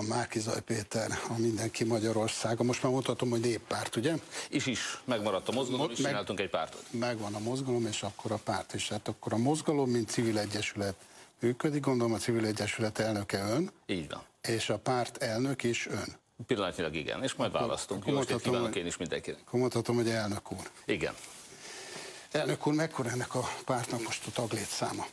van Márkizaj Péter, a Mindenki Magyarországa. Most már mondhatom, hogy néppárt, ugye? Is is, megmaradt a mozgalom, Mo- és meg, csináltunk egy pártot. Megvan a mozgalom, és akkor a párt is. Hát akkor a mozgalom, mint civil egyesület működik, gondolom a civil egyesület elnöke ön. Így van. És a párt elnök is ön. Pillanatnyilag igen, és majd akkor, választunk. Jó estét kívánok én is mindenkinek. Akkor mondhatom, hogy elnök úr. Igen. Elnök úr, mekkora ennek a pártnak most a taglétszáma?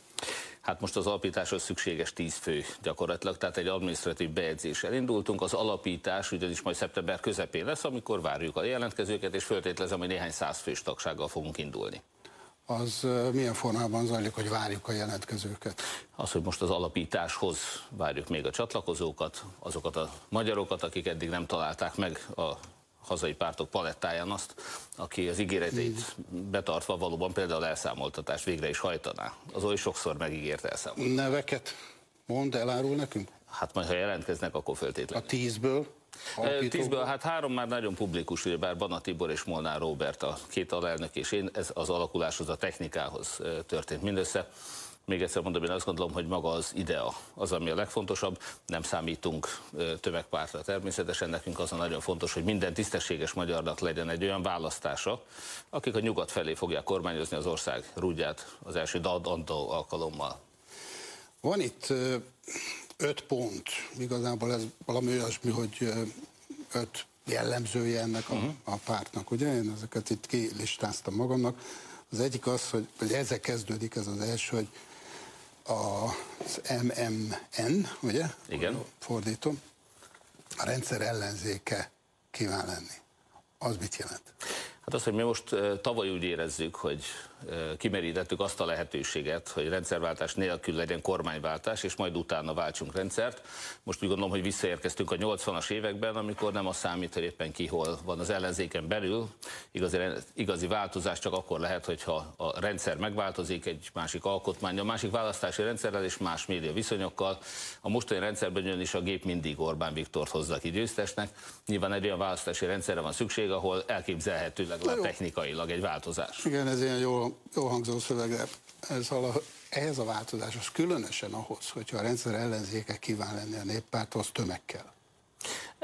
Hát most az alapításhoz szükséges 10 fő gyakorlatilag, tehát egy administratív bejegyzéssel indultunk. Az alapítás ugyanis majd szeptember közepén lesz, amikor várjuk a jelentkezőket, és föltételezem, hogy néhány száz fős tagsággal fogunk indulni. Az milyen formában zajlik, hogy várjuk a jelentkezőket? Az, hogy most az alapításhoz várjuk még a csatlakozókat, azokat a magyarokat, akik eddig nem találták meg a hazai pártok palettáján azt, aki az ígéreteit betartva valóban például elszámoltatást végre is hajtaná. Az oly sokszor megígért elszámoltatást. Neveket mond, elárul nekünk? Hát majd, ha jelentkeznek, akkor föltétlenül. A tízből? Tízből, hát három már nagyon publikus, ugye bár Bana Tibor és Molnár Robert a két alelnök és én, ez az alakuláshoz, a technikához történt mindössze. Még egyszer mondom, én azt gondolom, hogy maga az idea az, ami a legfontosabb. Nem számítunk tömegpártra természetesen, nekünk az a nagyon fontos, hogy minden tisztességes magyarnak legyen egy olyan választása, akik a nyugat felé fogják kormányozni az ország rúdját az első Dadantó alkalommal. Van itt öt pont, igazából ez valami olyasmi, hogy öt jellemzője ennek a, uh-huh. a pártnak, ugye? Én ezeket itt kilistáztam magamnak. Az egyik az, hogy, hogy ezzel kezdődik ez az első, hogy az MMN, ugye? Igen. Fordítom. A rendszer ellenzéke kíván lenni. Az mit jelent? Hát az, hogy mi most tavaly úgy érezzük, hogy kimerítettük azt a lehetőséget, hogy rendszerváltás nélkül legyen kormányváltás, és majd utána váltsunk rendszert. Most úgy gondolom, hogy visszaérkeztünk a 80-as években, amikor nem az számít, hogy éppen ki hol van az ellenzéken belül. Igazi, igazi változás csak akkor lehet, hogyha a rendszer megváltozik, egy másik alkotmány, a másik választási rendszerrel és más média viszonyokkal. A mostani rendszerben is a gép mindig Orbán Viktort hozza ki győztesnek. Nyilván egy olyan választási rendszerre van szükség, ahol elképzelhetőleg technikailag egy változás. Igen, ez ilyen jó hangzó szöveg, de ez vala, ehhez a változáshoz, különösen ahhoz, hogyha a rendszer ellenzéke kíván lenni a néppárthoz, tömeg kell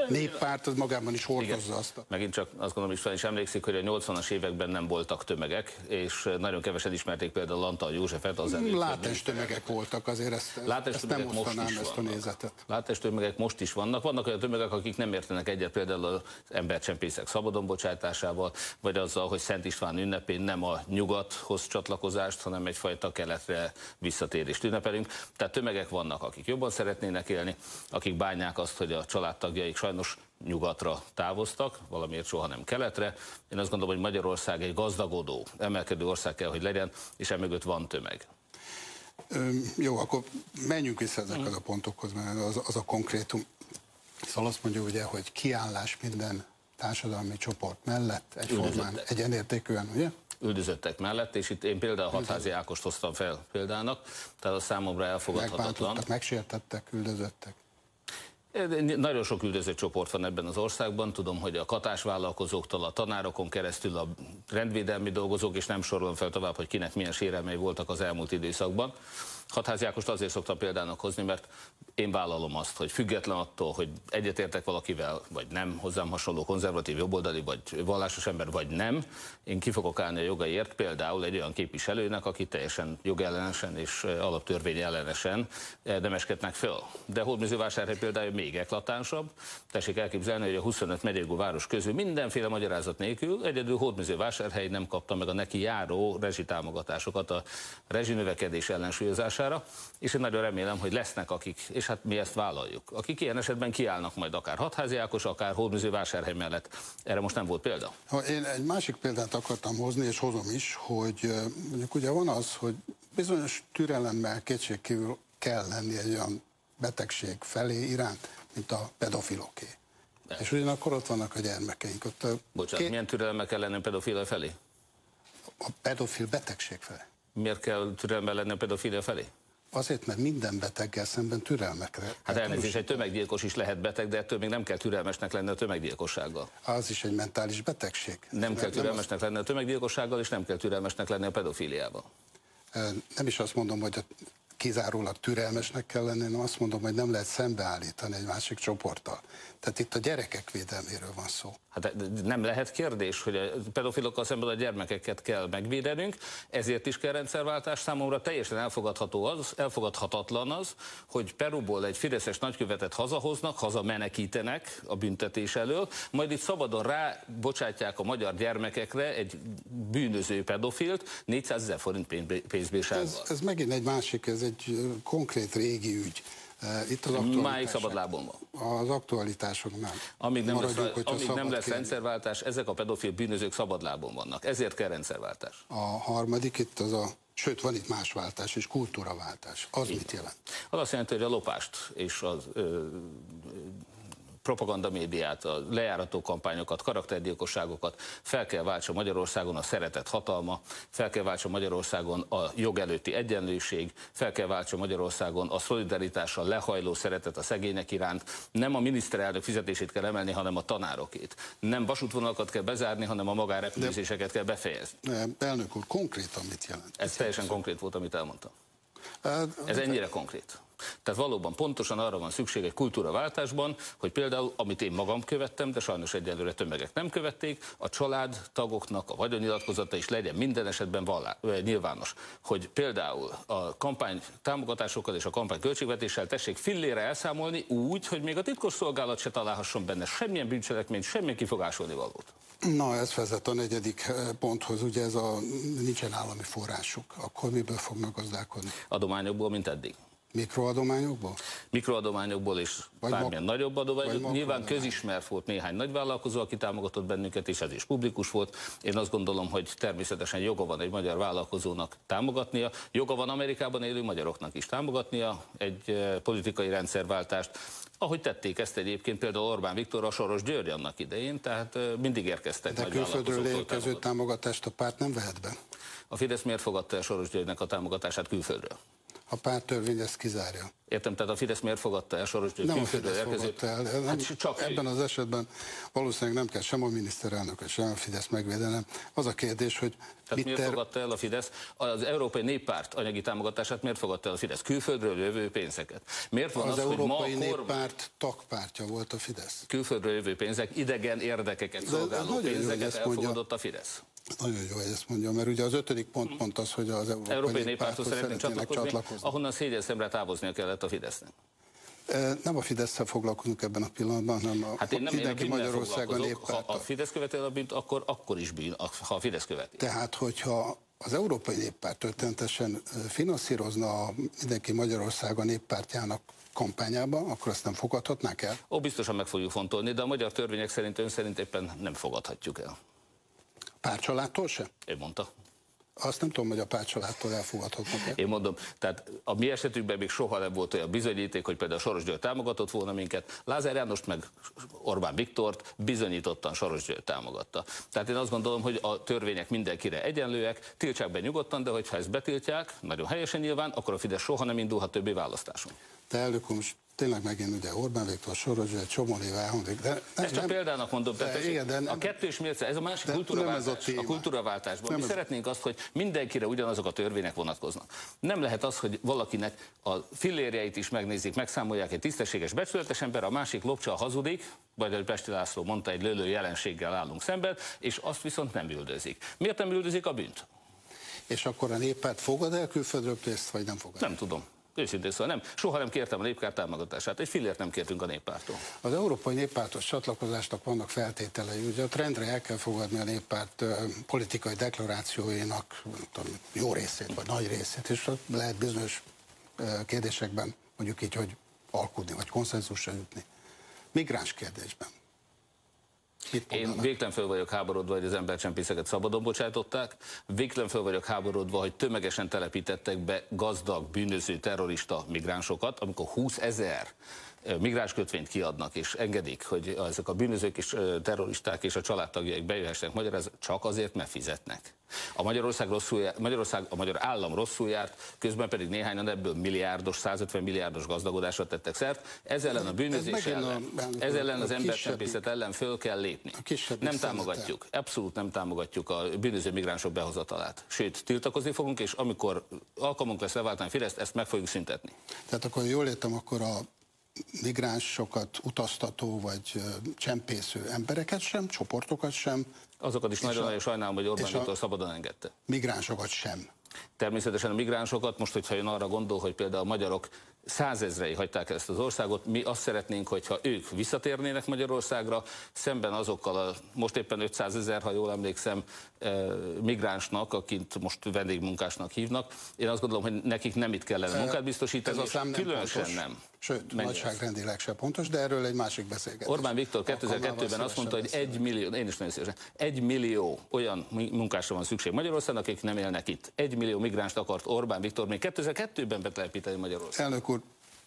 néppárt az magában is hordozza Igen. azt. A... Megint csak azt gondolom, István is emlékszik, hogy a 80-as években nem voltak tömegek, és nagyon kevesen ismerték például Lantal Józsefet. Az Látás tömegek voltak, azért ezt, Látás ezt nem most is ezt a nézetet. Látás tömegek most is vannak. Vannak olyan tömegek, akik nem értenek egyet például az embercsempészek szabadon bocsátásával, vagy azzal, hogy Szent István ünnepén nem a nyugathoz csatlakozást, hanem egyfajta keletre visszatérést ünnepelünk. Tehát tömegek vannak, akik jobban szeretnének élni, akik bánják azt, hogy a családtagjaik sajnos nyugatra távoztak, valamiért soha nem keletre. Én azt gondolom, hogy Magyarország egy gazdagodó, emelkedő ország kell, hogy legyen, és emögött van tömeg. Jó, akkor menjünk vissza ezekhez a pontokhoz, mert az, az a konkrétum. Szóval azt mondja ugye, hogy kiállás minden társadalmi csoport mellett egyformán, egyenértékűen, ugye? üldözöttek mellett, és itt én például Hatházi Ákost hoztam fel példának, tehát a számomra elfogadhatatlan. Megsértettek, üldözöttek. Nagyon sok üldöző csoport van ebben az országban. Tudom, hogy a katásvállalkozóktól, a tanárokon keresztül a rendvédelmi dolgozók, és nem sorolom fel tovább, hogy kinek milyen sérelmei voltak az elmúlt időszakban. Hatházi Ákost azért szoktam példának hozni, mert én vállalom azt, hogy független attól, hogy egyetértek valakivel, vagy nem, hozzám hasonló konzervatív jobboldali, vagy vallásos ember, vagy nem, én ki fogok állni a jogaiért például egy olyan képviselőnek, aki teljesen jogellenesen és alaptörvény ellenesen demeskednek föl. De Hódműzővásárhely például még eklatánsabb. Tessék elképzelni, hogy a 25 megyégó város közül mindenféle magyarázat nélkül egyedül Hódműzővásárhely nem kapta meg a neki járó rezsitámogatásokat a rezsinövekedés ellensúlyozására, és én nagyon remélem, hogy lesznek akik, és hát mi ezt vállaljuk, akik ilyen esetben kiállnak majd akár hatházi Ákos, akár Hódműzővásárhely mellett. Erre most nem volt példa. Én egy másik példát akartam hozni, és hozom is, hogy mondjuk ugye van az, hogy bizonyos türelemmel kétségkívül kell lenni egy olyan betegség felé iránt, mint a pedofiloké. De. És ugyanakkor ott vannak a gyermekeink. Ott Bocsánat, két... milyen türelme kell lenni a pedofila felé? A pedofil betegség felé. Miért kell türelme lenni a pedofilia felé? Azért, mert minden beteggel szemben türelmekre. Hát elnézést, egy tömeggyilkos is lehet beteg, de ettől még nem kell türelmesnek lenni a tömeggyilkossággal. Az is egy mentális betegség. Nem kell türelmesnek lenni a tömeggyilkossággal, és nem kell türelmesnek lenni a pedofiliával. Nem is azt mondom, hogy a kizárólag türelmesnek kell lenni, hanem azt mondom, hogy nem lehet szembeállítani egy másik csoporttal. Tehát itt a gyerekek védelméről van szó. Hát nem lehet kérdés, hogy a pedofilokkal szemben a gyermekeket kell megvédenünk, ezért is kell rendszerváltás. Számomra teljesen elfogadható az, elfogadhatatlan az, hogy Peruból egy fideszes nagykövetet hazahoznak, hazamenekítenek a büntetés elől, majd itt szabadon rábocsátják a magyar gyermekekre egy bűnöző pedofilt 400 ezer forint pénzbírsággal. Ez, ez megint egy másik, ez egy konkrét régi ügy. Itt az Máig szabadlábon van. Az aktualitások nem. Amíg nem lesz, amíg nem lesz rendszerváltás, ezek a pedofil bűnözők szabadlábon vannak. Ezért kell rendszerváltás. A harmadik itt az a Sőt, van itt más váltás és kultúraváltás. Az Így. mit jelent? Az azt jelenti, hogy a lopást és az ö, propagandamédiát, a lejárató kampányokat, karaktergyilkosságokat fel kell váltsa Magyarországon a szeretet hatalma, fel kell váltsa Magyarországon a jog előtti egyenlőség, fel kell váltsa Magyarországon a szolidaritással lehajló szeretet a szegények iránt. Nem a miniszterelnök fizetését kell emelni, hanem a tanárokét. Nem vasútvonalakat kell bezárni, hanem a magárepüléseket kell befejezni. Elnök úr, konkrétan mit jelent? Ez teljesen konkrét volt, amit elmondtam. Ez ennyire konkrét. Tehát valóban pontosan arra van szükség egy kultúraváltásban, hogy például, amit én magam követtem, de sajnos egyelőre tömegek nem követték, a család tagoknak a vagyonnyilatkozata is legyen minden esetben vallá, nyilvános. Hogy például a kampány támogatásokkal és a kampány költségvetéssel tessék fillére elszámolni úgy, hogy még a titkos szolgálat se találhasson benne semmilyen bűncselekményt, semmilyen kifogásolni valót. Na, ez vezet a negyedik ponthoz, ugye ez a nincsen állami forrásuk. Akkor miből fognak gazdálkodni? Adományokból, mint eddig. Mikroadományokból? Mikroadományokból és vagy bármilyen mag... nagyobb adományok. Nyilván közismert volt néhány nagyvállalkozó, aki támogatott bennünket, és ez is publikus volt. Én azt gondolom, hogy természetesen joga van egy magyar vállalkozónak támogatnia, joga van Amerikában élő magyaroknak is támogatnia egy eh, politikai rendszerváltást. Ahogy tették ezt egyébként például Orbán Viktor a Soros György annak idején, tehát eh, mindig érkeztek De külföldről érkező támogatást a párt nem vehet be? A Fidesz miért fogadta el Soros Györgynek a támogatását külföldről? A párttörvény ezt kizárja. Értem, tehát a Fidesz miért fogadta el Soros György Nem a Fidesz fogadta el. Nem, hát csak ebben az esetben valószínűleg nem kell sem a miniszterelnök, sem a Fidesz megvédenem. Az a kérdés, hogy tehát mit miért ter... fogadta el a Fidesz? Az Európai Néppárt anyagi támogatását miért fogadta el a Fidesz? Külföldről jövő pénzeket. Miért van az, az Európai hogy ma Néppárt tagpártja volt a Fidesz? Külföldről jövő pénzek, idegen érdekeket szolgáló pénzeket elfogadott a Fidesz. Nagyon jó, hogy ezt mondja, mert ugye az ötödik pont pont az, hogy az Európai, Európai Néppárthoz szeretnénk csatlakozni, csatlakozni, ahonnan szégyen szemre távoznia kellett a Fidesznek. Nem a fidesz foglalkozunk ebben a pillanatban, hanem a, hát én nem, mindenki Magyarországon néppárt. Ha a Fidesz követi a bűnt, akkor, akkor is bűn, ha a Fidesz követi. Tehát, hogyha az Európai Néppárt történetesen finanszírozna a mindenki Magyarországon néppártjának kampányában, akkor ezt nem fogadhatnák el? Ó, biztosan meg fogjuk fontolni, de a magyar törvények szerint ön szerint éppen nem fogadhatjuk el. Párcsaládtól se? Ő mondta. Azt nem tudom, hogy a párcsaládtól elfogadhatnak. Én mondom, tehát a mi esetünkben még soha nem volt olyan bizonyíték, hogy például Soros György támogatott volna minket. Lázár Jánost meg Orbán Viktort bizonyítottan Soros György támogatta. Tehát én azt gondolom, hogy a törvények mindenkire egyenlőek, tiltsák be nyugodtan, de hogyha ezt betiltják, nagyon helyesen nyilván, akkor a Fidesz soha nem indulhat többi választáson. Te elnök tényleg megint ugye Orbán Viktor, Soros, egy csomó éve elhangzik. De nem, Ezt csak nem, példának mondom, de, tehát igen, de nem, a kettős mérce, ez a másik kultúraváltás, a, a kultúraváltásban. Nem Mi ez szeretnénk azt, hogy mindenkire ugyanazok a törvények vonatkoznak. Nem lehet az, hogy valakinek a fillérjeit is megnézik, megszámolják egy tisztességes, becsületes ember, a másik lopcsa hazudik, vagy a Pesti László mondta, egy lőlő jelenséggel állunk szemben, és azt viszont nem üldözik. Miért nem üldözik a bűnt? És akkor a néppárt fogad el külföldről pénzt, vagy nem fogad? Nem tudom. Őszintén szóval nem. Soha nem kértem a néppárt támogatását. Egy fillért nem kértünk a néppártól. Az Európai Néppártos csatlakozásnak vannak feltételei. Ugye a trendre el kell fogadni a néppárt politikai deklarációinak tudom, jó részét, vagy nagy részét, és lehet bizonyos kérdésekben mondjuk így, hogy alkudni, vagy konszenzusra jutni. Migráns kérdésben én végtelen föl vagyok háborodva, hogy az embercsempészeket szabadon bocsátották, végtelen föl vagyok háborodva, hogy tömegesen telepítettek be gazdag, bűnöző, terrorista migránsokat, amikor 20 ezer migráns kötvényt kiadnak, és engedik, hogy ezek a bűnözők és terroristák és a családtagjaik bejöhessenek Magyarország, csak azért, mert fizetnek. A Magyarország, rosszul jár, Magyarország, a magyar állam rosszul járt, közben pedig néhányan ebből milliárdos, 150 milliárdos gazdagodásra tettek szert. Ez ellen a bűnözés ellen, a, ez ellen az embercsempészet ellen föl kell lépni. Nem támogatjuk, abszolút nem támogatjuk a bűnöző migránsok behozatalát. Sőt, tiltakozni fogunk, és amikor alkalmunk lesz leváltani Fideszt, ezt meg fogjuk szüntetni. Tehát akkor jól értem, akkor a migránsokat utaztató vagy csempésző embereket sem, csoportokat sem. Azokat is nagyon-nagyon sajnálom, hogy Orbán Viktor szabadon engedte. Migránsokat sem. Természetesen a migránsokat, most hogyha ön arra gondol, hogy például a magyarok százezrei hagyták ezt az országot, mi azt szeretnénk, hogyha ők visszatérnének Magyarországra, szemben azokkal a most éppen 500 ezer, ha jól emlékszem, migránsnak, akit most vendégmunkásnak hívnak. Én azt gondolom, hogy nekik nem itt kellene munkát biztosítani, Ez a szám nem különösen pontos. nem. Sőt, Mennyi nagyságrendileg se pontos, de erről egy másik beszélgetés. Orbán Viktor 2002-ben azt mondta, hogy egy millió, én is nagyon szívesen, egy millió olyan munkásra van szükség Magyarországon, akik nem élnek itt. Egy millió migránst akart Orbán Viktor még 2002-ben betelepíteni Magyarországon. Elnök úr,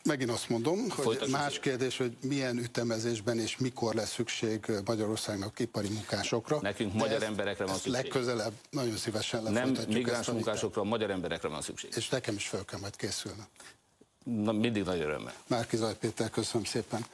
megint azt mondom, hogy Folytassuk más kérdés, hogy milyen ütemezésben és mikor lesz szükség Magyarországnak ipari munkásokra. Nekünk De magyar ezt, emberekre van szükség. Legközelebb nagyon szívesen Nem migráns munkásokra, magyar emberekre van szükség. És nekem is fel kell majd készülni. Mindig nagy örömmel. Márki Zaj Péter, köszönöm szépen.